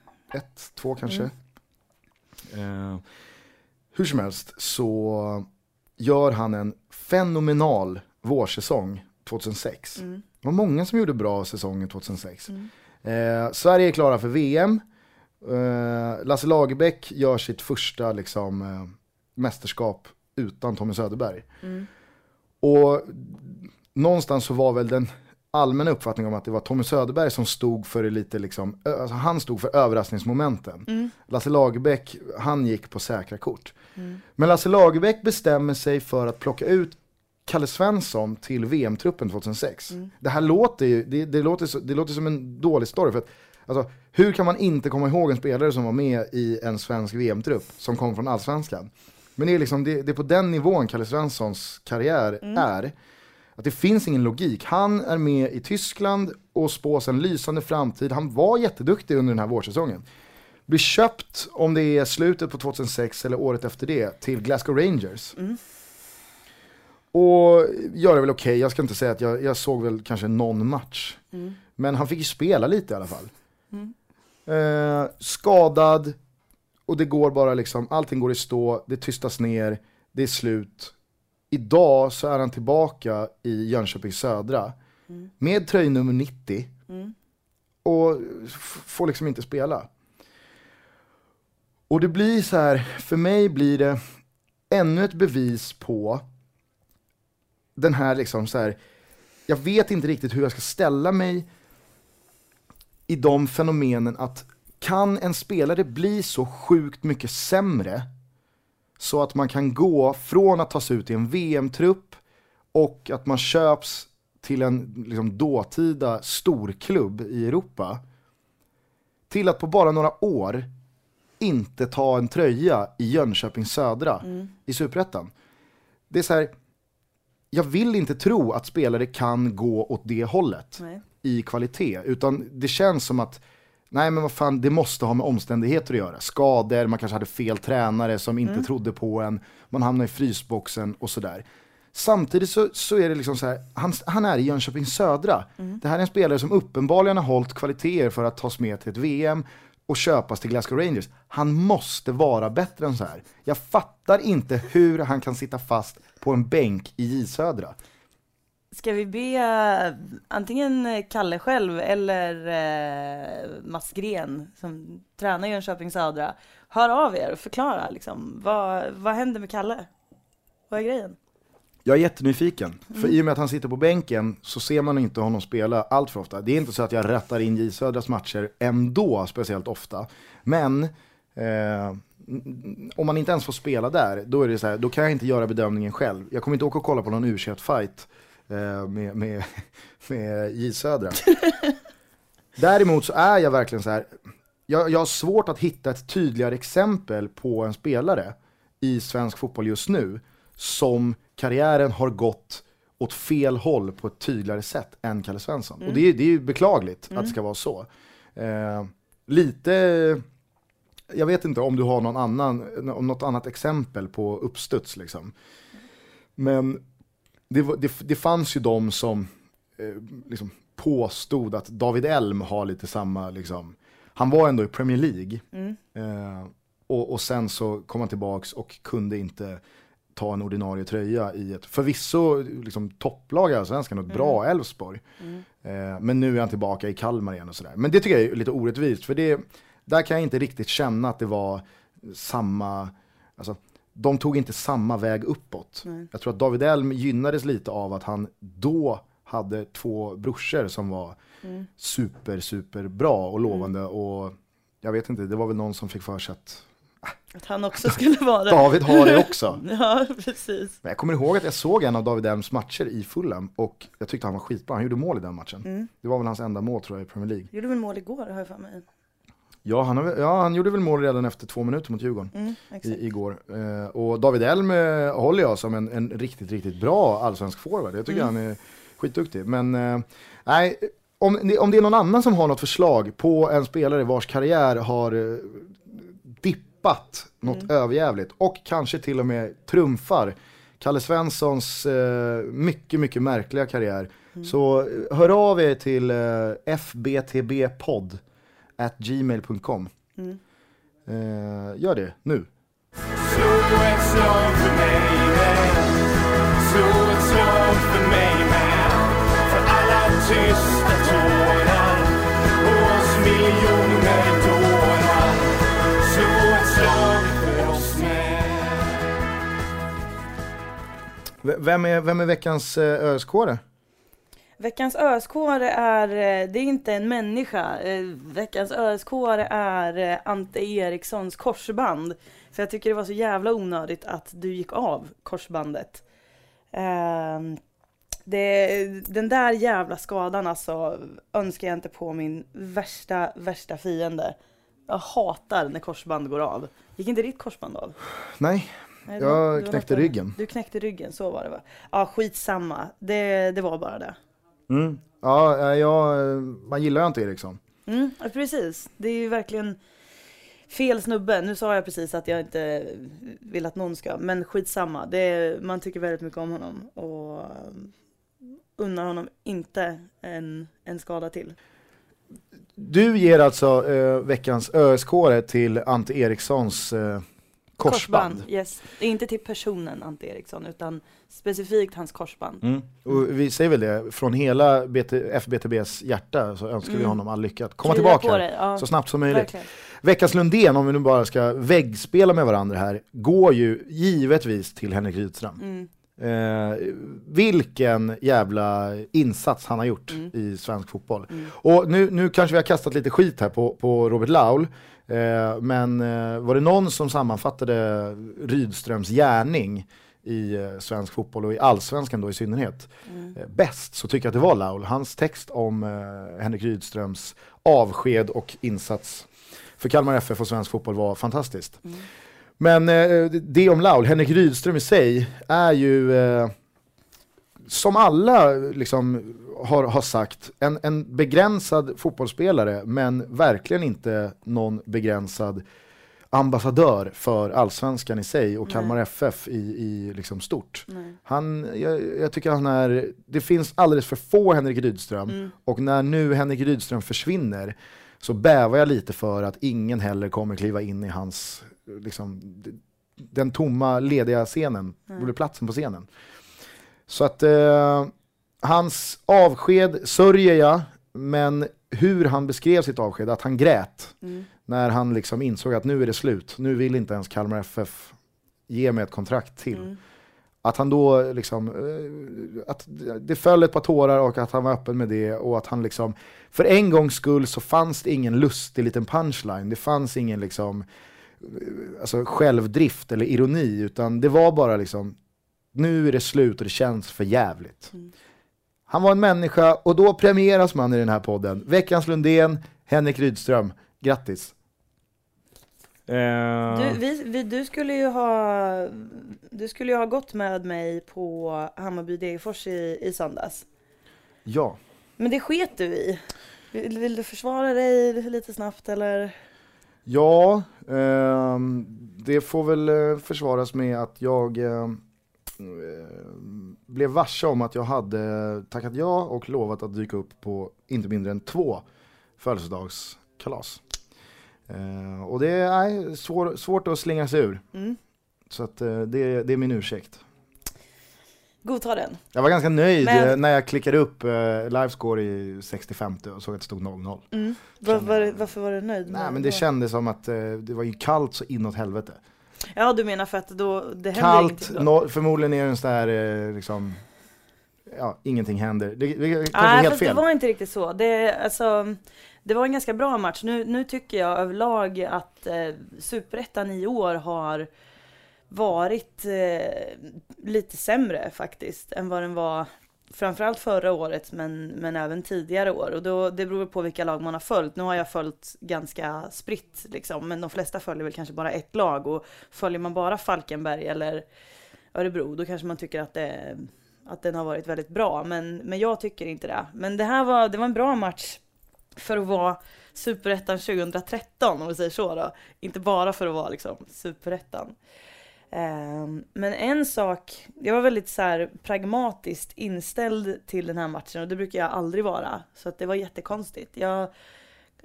2 kanske. Eh, hur som helst så gör han en fenomenal vårsäsong 2006. Mm. Det var många som gjorde bra säsongen 2006. Mm. Eh, Sverige är klara för VM. Eh, Lasse Lagerbäck gör sitt första liksom, eh, mästerskap utan Tommy Söderberg. Mm. Och någonstans så var väl den allmänna uppfattningen om att det var Tommy Söderberg som stod för lite liksom, alltså han stod för överraskningsmomenten. Mm. Lasse Lagerbäck, han gick på säkra kort. Mm. Men Lasse Lagerbäck bestämmer sig för att plocka ut Kalle Svensson till VM-truppen 2006. Mm. Det här låter ju, det, det, låter så, det låter som en dålig story. För att, alltså, hur kan man inte komma ihåg en spelare som var med i en svensk VM-trupp som kom från allsvenskan? Men det är, liksom, det, det är på den nivån Kalle Svenssons karriär är. Att det finns ingen logik. Han är med i Tyskland och spås en lysande framtid. Han var jätteduktig under den här vårsäsongen. Blir köpt, om det är slutet på 2006 eller året efter det, till Glasgow Rangers. Och gör det väl okej, jag ska inte säga att jag, jag såg väl kanske någon match. Mm. Men han fick ju spela lite i alla fall. Eh, skadad, och det går bara liksom, allting går i stå, det tystas ner, det är slut. Idag så är han tillbaka i Jönköping Södra med tröjnummer 90 Mm. och får liksom inte spela. Och det blir så här, för mig blir det ännu ett bevis på den här liksom så här, jag vet inte riktigt hur jag ska ställa mig i de fenomenen att kan en spelare bli så sjukt mycket sämre så att man kan gå från att tas ut i en VM-trupp och att man köps till en liksom, dåtida storklubb i Europa till att på bara några år inte ta en tröja i Jönköping Södra i Superettan. Det är så här, jag vill inte tro att spelare kan gå åt det hållet Nej. i kvalitet, utan det känns som att nej men vad fan, det måste ha med omständigheter att göra. Skador, man kanske hade fel tränare som inte trodde på en, man hamnar i frysboxen och sådär. Samtidigt så, så är det liksom så här, han, han är i Jönköping Södra. Det här är en spelare som uppenbarligen har hållit kvaliteter för att tas med till ett VM och köpas till Glasgow Rangers. Han måste vara bättre än så här. Jag fattar inte hur han kan sitta fast på en bänk i J Södra. Ska vi be antingen Kalle själv eller eh, Mats Gren som tränar Jönköping Södra, hör av er och förklara liksom, vad, vad händer med Kalle? Vad är grejen? Jag är jättenyfiken, för i och med att han sitter på bänken så ser man inte honom spela allt för ofta. Det är inte så att jag rättar in J Södras matcher ändå speciellt ofta. Men eh, om man inte ens får spela där, då, är det så här, då kan jag inte göra bedömningen själv. Jag kommer inte åka och kolla på någon u fight Eh, med, med, <laughs> med J Södra. Däremot så är jag verkligen så här, jag, jag har svårt att hitta ett tydligare exempel på en spelare i svensk fotboll just nu som karriären har gått åt fel håll på ett tydligare sätt än Kalle Svensson. Och det är, det är ju beklagligt att det ska vara så. Eh, lite, jag vet inte om du har någon annan, något annat exempel på uppstuds liksom. Men det, det, det fanns ju de som eh, liksom påstod att David Elm har lite samma, liksom, han var ändå i Premier League. Eh, och, och sen så kom han tillbaks och kunde inte ta en ordinarie tröja i ett förvisso liksom, topplag i Allsvenskan och ett bra Elfsborg. Eh, men nu är han tillbaka i Kalmar igen och sådär. Men det tycker jag är lite orättvist för det, där kan jag inte riktigt känna att det var samma, alltså de tog inte samma väg uppåt. Nej. Jag tror att David Elm gynnades lite av att han då hade två brorsor som var Mm. super, super bra och lovande och jag vet inte, det var väl någon som fick för sig att Att han också skulle vara det. David har det också. <laughs> Ja, precis. Men jag kommer ihåg att jag såg en av David Elms matcher i Fulham och jag tyckte han var skitbra, han gjorde mål i den matchen. Mm. Det var väl hans enda mål tror jag i Premier League. Gjorde väl mål igår har jag för mig. Ja han, har, ja, han gjorde väl mål redan efter två minuter mot Djurgården. Mm, i, igår. Eh, och David Elm eh, håller jag som en, en riktigt, riktigt bra allsvensk forward. Jag tycker Mm. han är skitduktig. Men eh, nej, om, det- om det är någon annan som har något förslag på en spelare vars karriär har eh, dippat något Mm. överjävligt och kanske till och med trumfar Kalle Svenssons eh, mycket, mycket märkliga karriär. Mm. Så eh, hör av er till eh, fbtbpodd at gmail.com. Mm. Eh, gör det nu. Slå ett slag för mig med Slå ett slag för mig med För alla tysta tårar Och oss miljoner dårar Slå ett slag för oss med V- Vem är, vem är veckans eh, ÖSK? Veckans ösk är, eh, det är inte en människa. Eh, Veckans ösk är eh, Ante Erikssons korsband. För jag tycker det var så jävla onödigt att du gick av korsbandet. Ehm, Det, den där jävla skadan alltså önskar jag inte på min värsta, värsta fiende. Jag hatar när korsband går av. Gick inte ditt korsband av? Nej, Nej, jag var knäckte ryggen. Du knäckte ryggen, så var det va? Ja, skitsamma. Det, det var bara det. Mm. Ja, eh, jag, eh, man gillar ju inte Eriksson. Mm, ja, precis. Det är ju verkligen fel snubbe. Nu sa jag precis att jag inte vill att någon ska, men skitsamma. Det är, man tycker väldigt mycket om honom och um, unnar honom inte en, en skada till. Du ger alltså eh, veckans ÖSK till Ante Erikssons eh, korsband. Yes. Det är inte till personen Ante Eriksson utan specifikt hans korsband. Mm. Och vi säger väl det, från hela BT, FBTBs hjärta så önskar vi Mm. honom all lycka. att Komma Krya tillbaka ja, så snabbt som möjligt. verkligen. Veckans Lundén, om vi nu bara ska väggspela med varandra här, går ju givetvis till Henrik Rydström. Mm. Eh, vilken jävla insats han har gjort Mm. i svensk fotboll. Mm. Och nu, nu kanske vi har kastat lite skit här på, på Robert Laul, eh, men eh, var det någon som sammanfattade Rydströms gärning i eh, svensk fotboll och i allsvenskan då i synnerhet Mm. eh, bäst så tycker jag att det var Laul. Hans text om eh, Henrik Rydströms avsked och insats för Kalmar FF och svensk fotboll var fantastiskt. Men eh, det om Laul, Henrik Rydström i sig är ju eh, som alla liksom har, har sagt, en, en begränsad fotbollsspelare men verkligen inte någon begränsad ambassadör för allsvenskan i sig och Nej. Kalmar FF i, i liksom stort. Nej. Han, jag, jag tycker han är, det finns alldeles för få Henrik Rydström Mm. och när nu Henrik Rydström försvinner så bävar jag lite för att ingen heller kommer kliva in i hans, liksom, den tomma lediga scenen, Nej. eller platsen på scenen. Så att eh, hans avsked sörjer jag, men hur han beskrev sitt avsked, att han grät Mm. när han liksom insåg att nu är det slut, nu vill inte ens Kalmar FF ge mig ett kontrakt till. Mm. Att han då liksom, eh, att det föll ett par tårar och att han var öppen med det och att han liksom, för en gångs skull så fanns det ingen lustig liten punchline, det fanns ingen liksom, eh, alltså självdrift eller ironi, utan det var bara liksom, nu är det slut och det känns för jävligt. Mm. Han var en människa och då premieras man i den här podden. Veckans Lundén, Henrik Rydström, grattis! Eh, Du, vi, vi, du skulle ju ha Du skulle ju ha gått med mig på Hammarby Degerfors i, i söndags. Ja. Men det sket du i. Vill, vill du försvara dig lite snabbt eller? Ja, ehm, det får väl eh, försvaras med att jag ehm, eh, blev varse om att jag hade tackat ja och lovat att dyka upp på inte mindre än två födelsedagskalas. Eh, och det är svår, svårt att slinga sig ur, Mm. så att, eh, det, det är min ursäkt. Godta den. Jag var ganska nöjd Men- eh, när jag klickade upp eh, livescore i 65 och såg att det stod 0-0. Mm. Var, var, varför var du nöjd? Nej men det då? kändes som att eh, det var ju kallt så inåt helvete. Ja, du menar för att då, det händer Kallt, ingenting då? no, förmodligen är det en sån där, eh, liksom, ja, ingenting händer. Det, det, det kanske Nej, helt fel. det var inte riktigt så. Det, alltså, det var en ganska bra match. Nu, nu tycker jag överlag att eh, Superettan i år har varit eh, lite sämre faktiskt än vad den var framförallt förra året men, men även tidigare år. Och då, det beror på vilka lag man har följt. Nu har jag följt ganska spritt liksom, men de flesta följer väl kanske bara ett lag och följer man bara Falkenberg eller Örebro då kanske man tycker att, det, att den har varit väldigt bra. Men, men jag tycker inte det. Men det här var, det var en bra match för att vara Superettan 2013 om vi säger så då. Inte bara för att vara liksom Superettan. Ehm, men en sak, jag var väldigt så här pragmatiskt inställd till den här matchen och det brukar jag aldrig vara. Så att det var jättekonstigt. Jag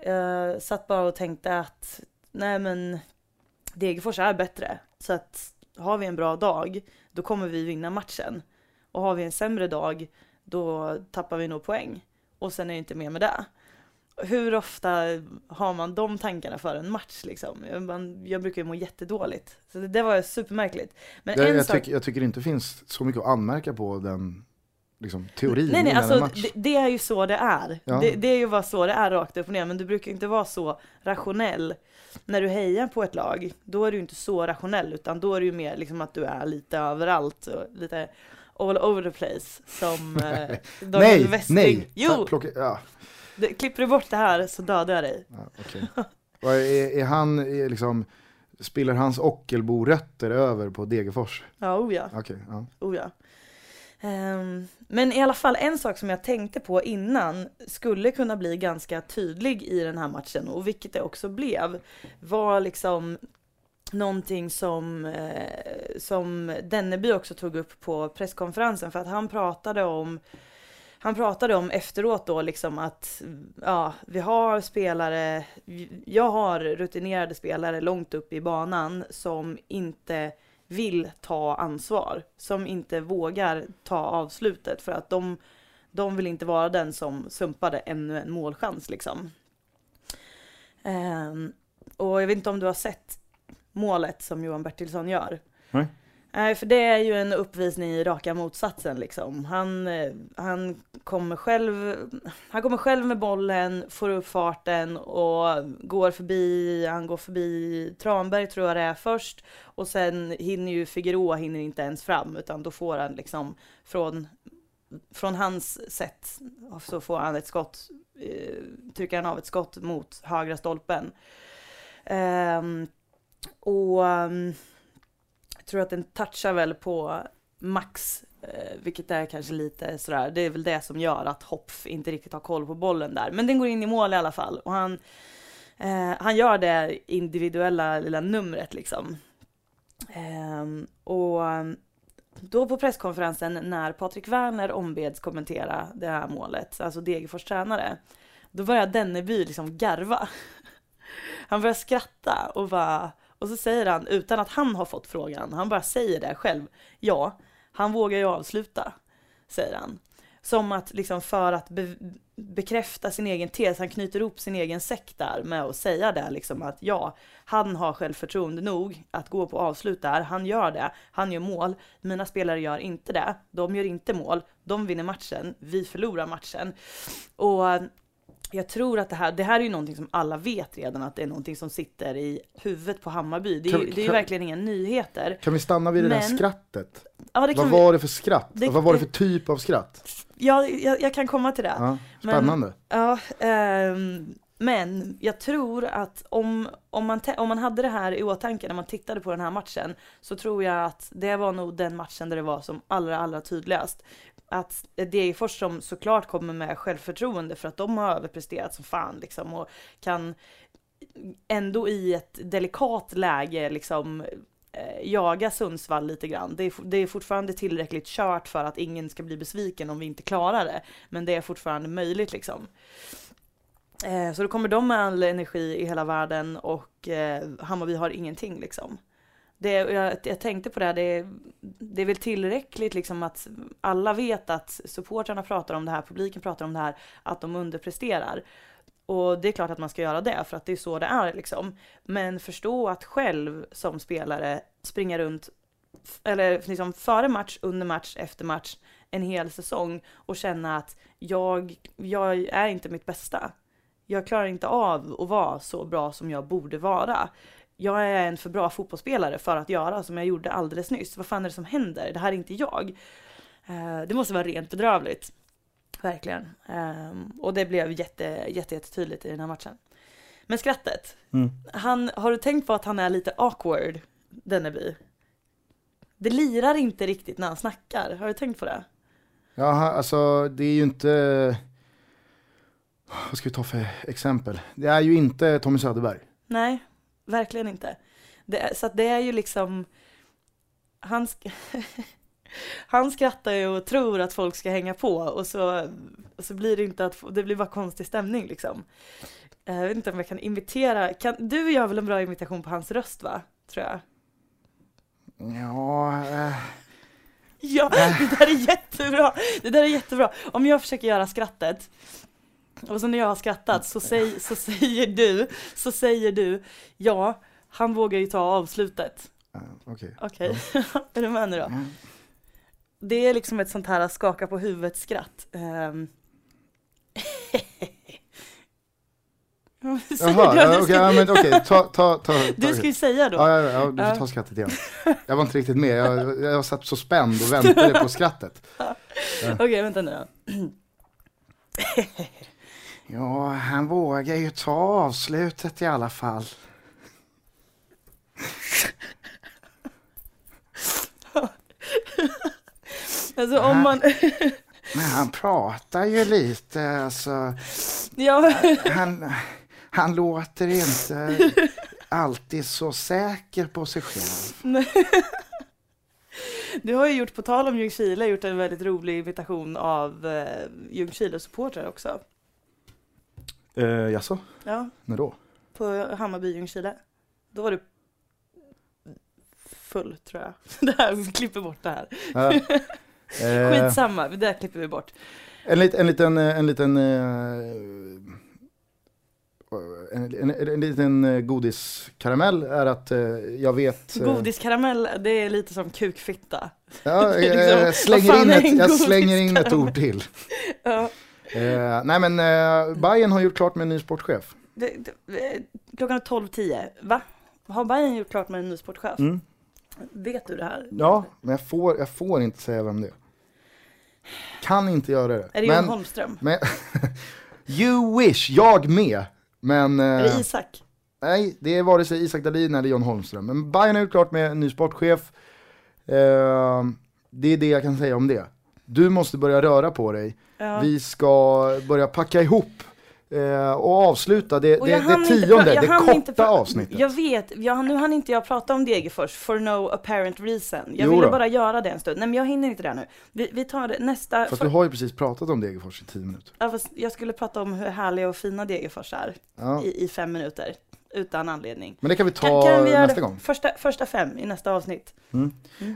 jag satt bara och tänkte att nej men Degerfors är bättre. Så att har vi en bra dag, då kommer vi vinna matchen. Och har vi en sämre dag, då tappar vi nog poäng. Och sen är det inte mer med det. Hur ofta har man de tankarna för en match liksom? Jag, jag brukar ju må jättedåligt. Så det, det var supermärkligt. Men Jag, en jag, sak... tycker, jag tycker inte det finns så mycket att anmärka på den liksom, teorin Nej, nej, en alltså match. det, det är ju så det är. Ja. Det, det är ju bara så det är rakt upp och ner, men du brukar inte vara så rationell. När du hejar på ett lag, då är du inte så rationell, utan då är det ju mer liksom att du är lite överallt och lite all over the place som eh, <laughs> Daniel nej, Westling. nej! Jo, Ta- Plocka, ja, det, klipper du bort det här så dödar jag dig. ja. Och är, är han är liksom, spiller hans Ockelbo-rötter över på Degerfors? Ja, oh ja. Okej, ja. Oh ja. Ehm, men i alla fall en sak som jag tänkte på innan skulle kunna bli ganska tydlig i den här matchen och vilket det också blev var liksom någonting som, eh, som Denneby också tog upp på presskonferensen för att han pratade om han pratade om efteråt då liksom att ja, vi har spelare, jag har rutinerade spelare långt upp i banan som inte vill ta ansvar, som inte vågar ta avslutet för att de, de vill inte vara den som sumpade ännu en målchans liksom. Um, och jag vet inte om du har sett målet som Johan Bertilsson gör? Nej. Nej, för det är ju en uppvisning i raka motsatsen liksom. Han, eh, han, kommer själv, han kommer själv med bollen, får upp farten och går förbi, han går förbi Tranberg tror jag det är först och sen hinner ju Figueroa hinner inte ens fram utan då får han liksom från, från hans sätt så får han ett skott, eh, trycker han av ett skott mot högra stolpen. Um, och um, tror att den touchar väl på max, eh, vilket är kanske lite sådär, det är väl det som gör att Hopf inte riktigt har koll på bollen där. Men den går in i mål i alla fall och han, eh, han gör det individuella lilla numret liksom. Ehm, eh, och då på presskonferensen när Patrik Werner ombeds kommentera det här målet, alltså Degerfors tränare, då börjar Denneby liksom garva. <laughs> Han börjar skratta och bara, och så säger han utan att han har fått frågan, han bara säger det själv. Ja, han vågar ju avsluta, säger han. Som att liksom för att be bekräfta sin egen tes, han knyter ihop sin egen säck där med att säga det liksom att ja, han har självförtroende nog att gå på avslut där, han gör det, han gör mål, mina spelare gör inte det, de gör inte mål, de vinner matchen, vi förlorar matchen. Och jag tror att det här, det här är ju någonting som alla vet redan att det är någonting som sitter i huvudet på Hammarby. Det är, Kan- ju, det är ju verkligen inga nyheter. Kan vi stanna vid det där Men- skrattet? Ja, det Vad vi, var det för skratt? Det- Vad var det för typ av skratt? ja, jag, jag kan komma till det. Ja, Men- spännande. Ja, ehm, men jag tror att om, om, man om man hade det här i åtanke när man tittade på den här matchen så tror jag att det var nog den matchen där det var som allra, allra tydligast. Att Degerfors som såklart kommer med självförtroende för att de har överpresterat som fan liksom och kan ändå i ett delikat läge liksom eh, jaga Sundsvall lite grann. Det är, det är fortfarande tillräckligt kört för att ingen ska bli besviken om vi inte klarar det. Men det är fortfarande möjligt liksom. Eh, så då kommer de med all energi i hela världen och eh, Hammarby har ingenting liksom. Det, jag, jag tänkte på det, här, det, är- det är väl tillräckligt liksom att alla vet att supportrarna pratar om det här, publiken pratar om det här, att de underpresterar. Och det är klart att man ska göra det för att det är så det är liksom. Men förstå att själv som spelare springa runt, eller liksom före match, under match, efter match, en hel säsong och känna att jag, jag är inte mitt bästa. Jag klarar inte av att vara så bra som jag borde vara. Jag är en för bra fotbollsspelare för att göra som jag gjorde alldeles nyss. Vad fan är det som händer? Det här är inte jag. Eh, Det måste vara rent bedrövligt. Verkligen. Ehm, Och det blev jätte, jätte, jättetydligt i den här matchen. Men skrattet. Mm. Han, har du tänkt på att han är lite awkward, Denneby? Det lirar inte riktigt när han snackar. Har du tänkt på det? Ja, alltså det är ju inte, vad ska vi ta för exempel? Det är ju inte Tommy Söderberg. Nej, verkligen inte. Det, så det är ju liksom, han, sk- <laughs> han skrattar ju och tror att folk ska hänga på och så, och så blir det inte att, det blir bara konstig stämning liksom. Eh, Jag vet inte om jag kan imitera, kan, du gör väl en bra imitation på hans röst va? Tror jag. Ja, eh, Ja, <laughs> det där är jättebra! Det där är jättebra. Om jag försöker göra skrattet och så när jag har skrattat så, säg, så säger du, så säger du, ja, han vågar ju ta avslutet. eh, okej. Okej, <laughs> är du med nu då? Mm. Det är liksom ett sånt här skaka på huvudet skratt. <laughs> Um... Jaha, ja, okej, ja, men okej, ta, ta, ta. <laughs> Du ska ju säga då. Ja, ja, ja, du får ta skrattet igen. Jag var inte riktigt med, jag, jag satt så spänd och väntade på skrattet. Okej, vänta nu då. <clears throat> Ja, han vågar ju ta avslutet i alla fall. <laughs> Alltså om man, <laughs> Men han pratar ju lite, alltså. ja, Han, han låter inte <laughs> alltid så säker på sig själv. du har ju gjort, på tal om Ljungskile, gjort en väldigt rolig imitation av eh, Ljungskile-supportrar också. Uh, jaså, Ja, när då? på Hammarby Ljungskile. Då var du full tror jag. <laughs> Det här, vi klipper bort det här. Ja. <laughs> Eh, Skitsamma, det där klipper vi bort. en, lit, en liten, eh, en liten, eh, en, en, en liten eh, godiskaramell är att eh, jag vet... eh, Godiskaramell, det är lite som kukfitta. Ja, <laughs> är jag, liksom, jag, slänger in ett, jag slänger in ett ord till. Ja. Eh, nej men eh, Bayern har gjort klart med en ny sportchef. Det, det, eh, klockan är 12.10, va? Har Bayern gjort klart med en ny sportchef? Mm. Vet du det här? Ja, men jag får, jag får inte säga vem det är. Kan inte göra det. Är det men, Holmström? men, <laughs> you wish, jag med. Men Är eh, det Isak? nej, det är vare sig Isak Dahlin eller John Holmström. Men Bayern har gjort klart med en ny sportchef. Eh, det är det jag kan säga om det. Du måste börja röra på dig. Ja. Vi ska börja packa ihop eh, och avsluta det, Och det, det inte tionde, jag det korta inte avsnittet. Jag vet, jag, nu hann inte jag prata om Degerfors for no apparent reason. Jag Jo ville då. bara göra det en stund. Nej men jag hinner inte det nu. Vi, vi tar det nästa. Fast för, du har ju precis pratat om Degerfors i tio minuter. ja, fast jag skulle prata om hur härliga och fina Degerfors är Ja. i, i fem minuter. Utan anledning. Men det kan vi ta Kan, kan vi nästa gång. Första, första fem i nästa avsnitt?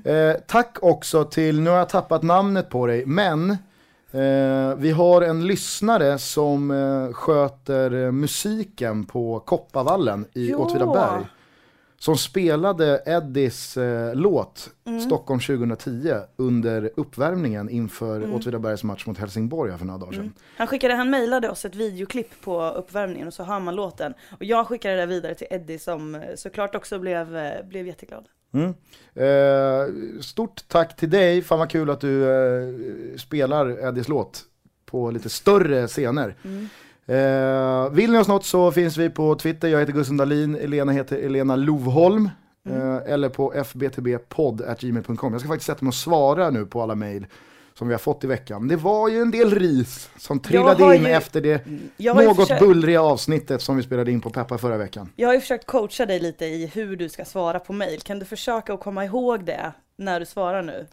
Eh, tack också till, nu har jag tappat namnet på dig, men eh, vi har en lyssnare som eh, sköter eh, musiken på Kopparvallen i. Åtvidaberg. Som spelade Eddies eh, låt Mm. Stockholm 2010 under uppvärmningen inför Mm. Åtvidabergs match mot Helsingborg här för några dagar sedan. Han skickade, han mejlade oss ett videoklipp på uppvärmningen och så hör man låten. Och jag skickade det vidare till Eddie som eh, såklart också blev, eh, blev jätteglad. Mm. Eh, stort tack till dig, fan vad kul att du eh, spelar Eddies låt på lite större scener. Mm. Eh, vill ni oss något så finns vi på Twitter, jag heter Gusten Dahlin, Elena heter Elena Lovholm. Mm. Eh, eller på fbtbpodd.gmail.com. Jag ska faktiskt sätta mig och svara nu på alla mejl som vi har fått i veckan. Det var ju en del ris som trillade in ju- efter det något försökt, bullriga avsnittet som vi spelade in på Peppa förra veckan. jag har ju försökt coacha dig lite i hur du ska svara på mejl. Kan du försöka att komma ihåg det när du svarar nu?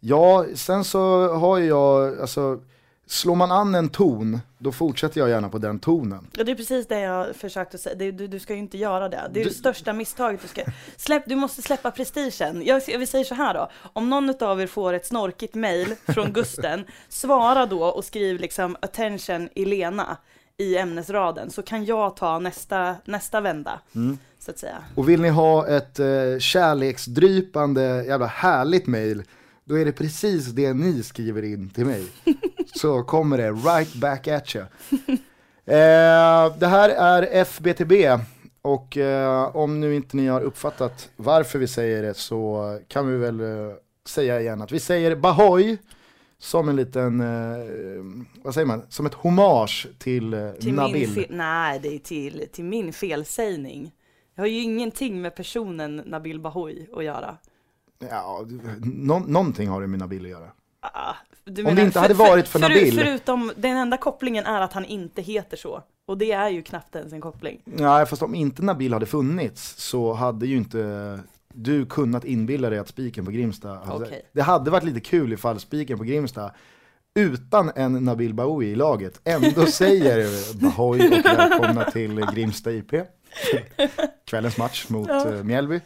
Ja, sen så har ju jag, alltså, slår man an en ton, då fortsätter jag gärna på den tonen. Ja, det är precis det jag försökt att säga. Du, du ska ju inte göra det. Det är Du- det största misstaget du ska... Släpp, du måste släppa prestigen. Jag, jag säger så här då. Om någon av er får ett snorkigt mail från Gusten, <laughs> svara då och skriv liksom attention Elena. i ämnesraden så kan jag ta nästa, nästa vända. Så att säga. Och vill ni ha ett eh, kärleksdrypande jävla härligt mail, då är det precis det ni skriver in till mig. <laughs> Så kommer det right back at you. Eh, det här är FBTB och eh, om nu inte ni har uppfattat varför vi säger det så kan vi väl eh, säga igen att vi säger Bahoy som en liten, eh, vad säger man, som ett hommage till, eh, Till Nabil. nej, det är till, till min felsägning. Jag har ju ingenting med personen Nabil Bahoui att göra. Ja, nå- någonting har det med Nabil att göra. Ah, Om det inte hade varit för Nabil. Förutom, den enda kopplingen är att han inte heter så. Och det är ju knappt ens en koppling. Nej, fast om inte Nabil hade funnits så hade ju inte du kunnat inbilla dig att spiken på Grimsta hade... Okej. Det hade varit lite kul ifall spiken på Grimsta utan en Nabil Bahoui i laget ändå <laughs> säger Bahoy och välkomna till Grimsta IP. <laughs> Kvällens match mot Ja. ja. Mjällby.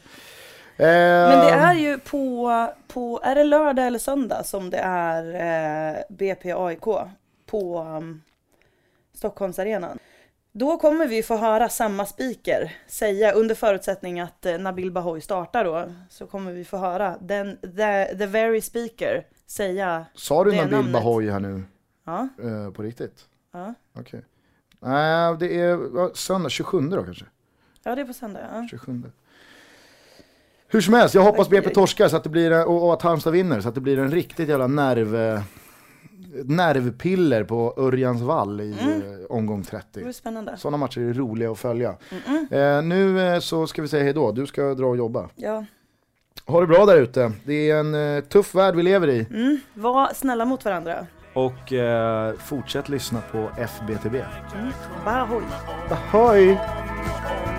Men det Ehm. är ju på, på, är det lördag eller söndag som det är eh, BP AIK på um, Stockholmsarenan. Då kommer vi få höra samma speaker säga, under förutsättning att eh, Nabil Bahoui startar då, så kommer vi få höra den, the, the very speaker säga, Sa du Nabil namnet. Bahoui här nu ja, eh, på riktigt? ja, Okej. Nej, det är söndag 27 då kanske. ja det är på söndag. Ja. 27. Hur som helst, jag hoppas BP torskar så att det blir, och, och att Halmstad vinner så att det blir en riktigt jävla nerv, nervpiller på Örjans vall i Mm. eh, omgång Det 30. blir spännande. Sådana matcher är roliga att följa. Eh, nu eh, så ska vi säga hejdå, du ska dra och jobba. Ja. Ha det bra där ute, det är en eh, tuff värld vi lever i. Mm. Var snälla mot varandra. Och eh, fortsätt lyssna på FBTB. Mm. Bahoui. Ahoy! oh,